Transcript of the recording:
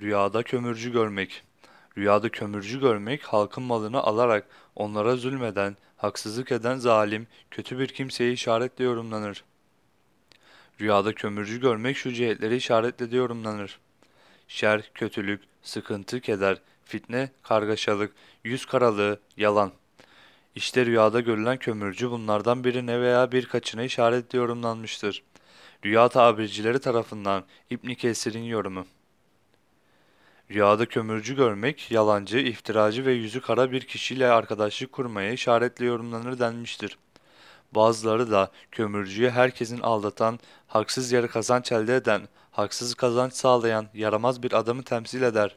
Rüyada kömürcü görmek. Rüyada kömürcü görmek, halkın malını alarak onlara zulmeden, haksızlık eden zalim, kötü bir kimseye işaretle yorumlanır. Rüyada kömürcü görmek şu cihetleri işaretle de yorumlanır. Şer, kötülük, sıkıntı, keder, fitne, kargaşalık, yüz karalığı, yalan. İşte rüyada görülen kömürcü bunlardan birine veya birkaçına işaretle yorumlanmıştır. Rüya tabircileri tarafından İbn Kesir'in yorumu. Rüyada kömürcü görmek, yalancı, iftiracı ve yüzü kara bir kişiyle arkadaşlık kurmaya işaretle yorumlanır denmiştir. Bazıları da kömürcüye herkesin aldatan, haksız yere kazanç elde eden, haksız kazanç sağlayan yaramaz bir adamı temsil eder.